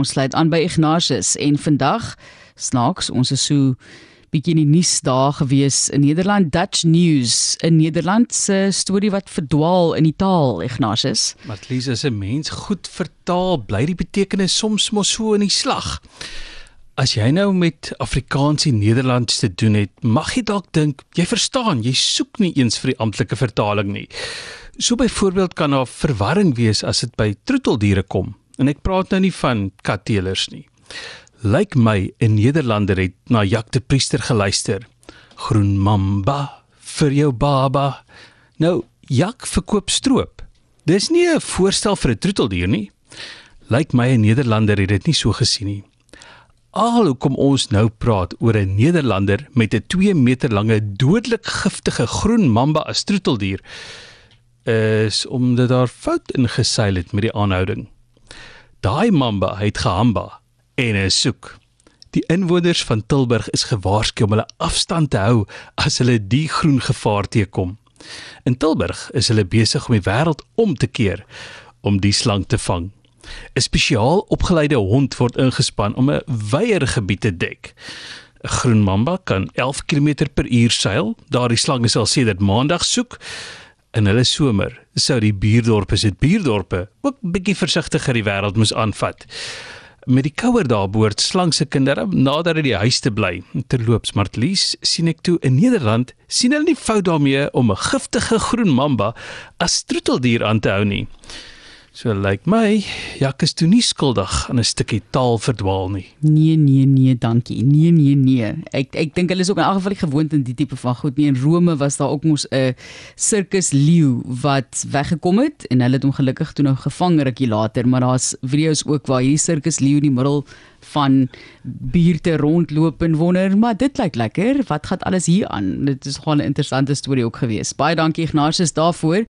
Ons sluit aan by Ignatius en vandag snaaks ons is so bietjie in die nuus daar gewees in Nederland Dutch News in Nederland se storie wat verdwaal in die taal Ignatius. Matlies as 'n mens goed vertaal, bly die betekenis soms mos so in die slag. As jy nou met Afrikaans en Nederlands te doen het, mag jy dalk dink jy verstaan, jy soek nie eens vir die amptelike vertaling nie. So byvoorbeeld kan daar verwarring wees as dit by troeteldiere kom. En ek praat nou nie van katteelers nie. Lyk my 'n Nederlander het na Jack de Priester geluister. Groen mamba vir jou baba. Nou Jack verkoop stroop. Dis nie 'n voorstel vir 'n troeteldier nie. Lyk my 'n Nederlander het dit nie so gesien nie. Al hoekom ons nou praat oor 'n Nederlander met 'n 2 meter lange dodelik giftige groen mamba as troeteldier is omdat daar fout ingeseil het met die aanhouding. Daai mamba het gehamba en is soek. Die inwoners van Tilburg is gewaarsku om hulle afstand te hou as hulle die groen gevaar teekom. In Tilburg is hulle besig om die wêreld om te keer om die slang te vang. 'n Spesiaal opgeleide hond word ingespan om 'n wyeer gebied te dek. 'n Groen mamba kan 11 km/h seil. Daardie slang is al sedert maandag soek. In hulle somer sou die buurdorpe se buurdorpe ook bietjie versigtiger die wêreld moes aanvat met die kouer daar behoort slang se kinders nader aan die huis te bly. Terloops, Martlies, sien ek toe in Nederland sien hulle nie fout daarmee om 'n giftige groen mamba as troeteldier aan te hou nie. So lyk like my, Jak is toe nie skuldig aan 'n stukkie taal verdwaal nie. Nee, nee, nee, dankie. Nee, nee, nee. Ek ek dink hulle is ook in elk geval gewoond aan die tipe van goed nie. In Rome was daar ook mos 'n sirkus leeu wat weggekom het en hulle het hom gelukkig toe nou gevang rukkie later, maar daar's video's ook waar hierdie sirkus leeu in die middel van buurte rondloop en wonder, maar dit lyk lekker. Wat gaan alles hier aan? Dit is gewoon 'n interessante storie ook geweest. Baie dankie Ignatius daarvoor.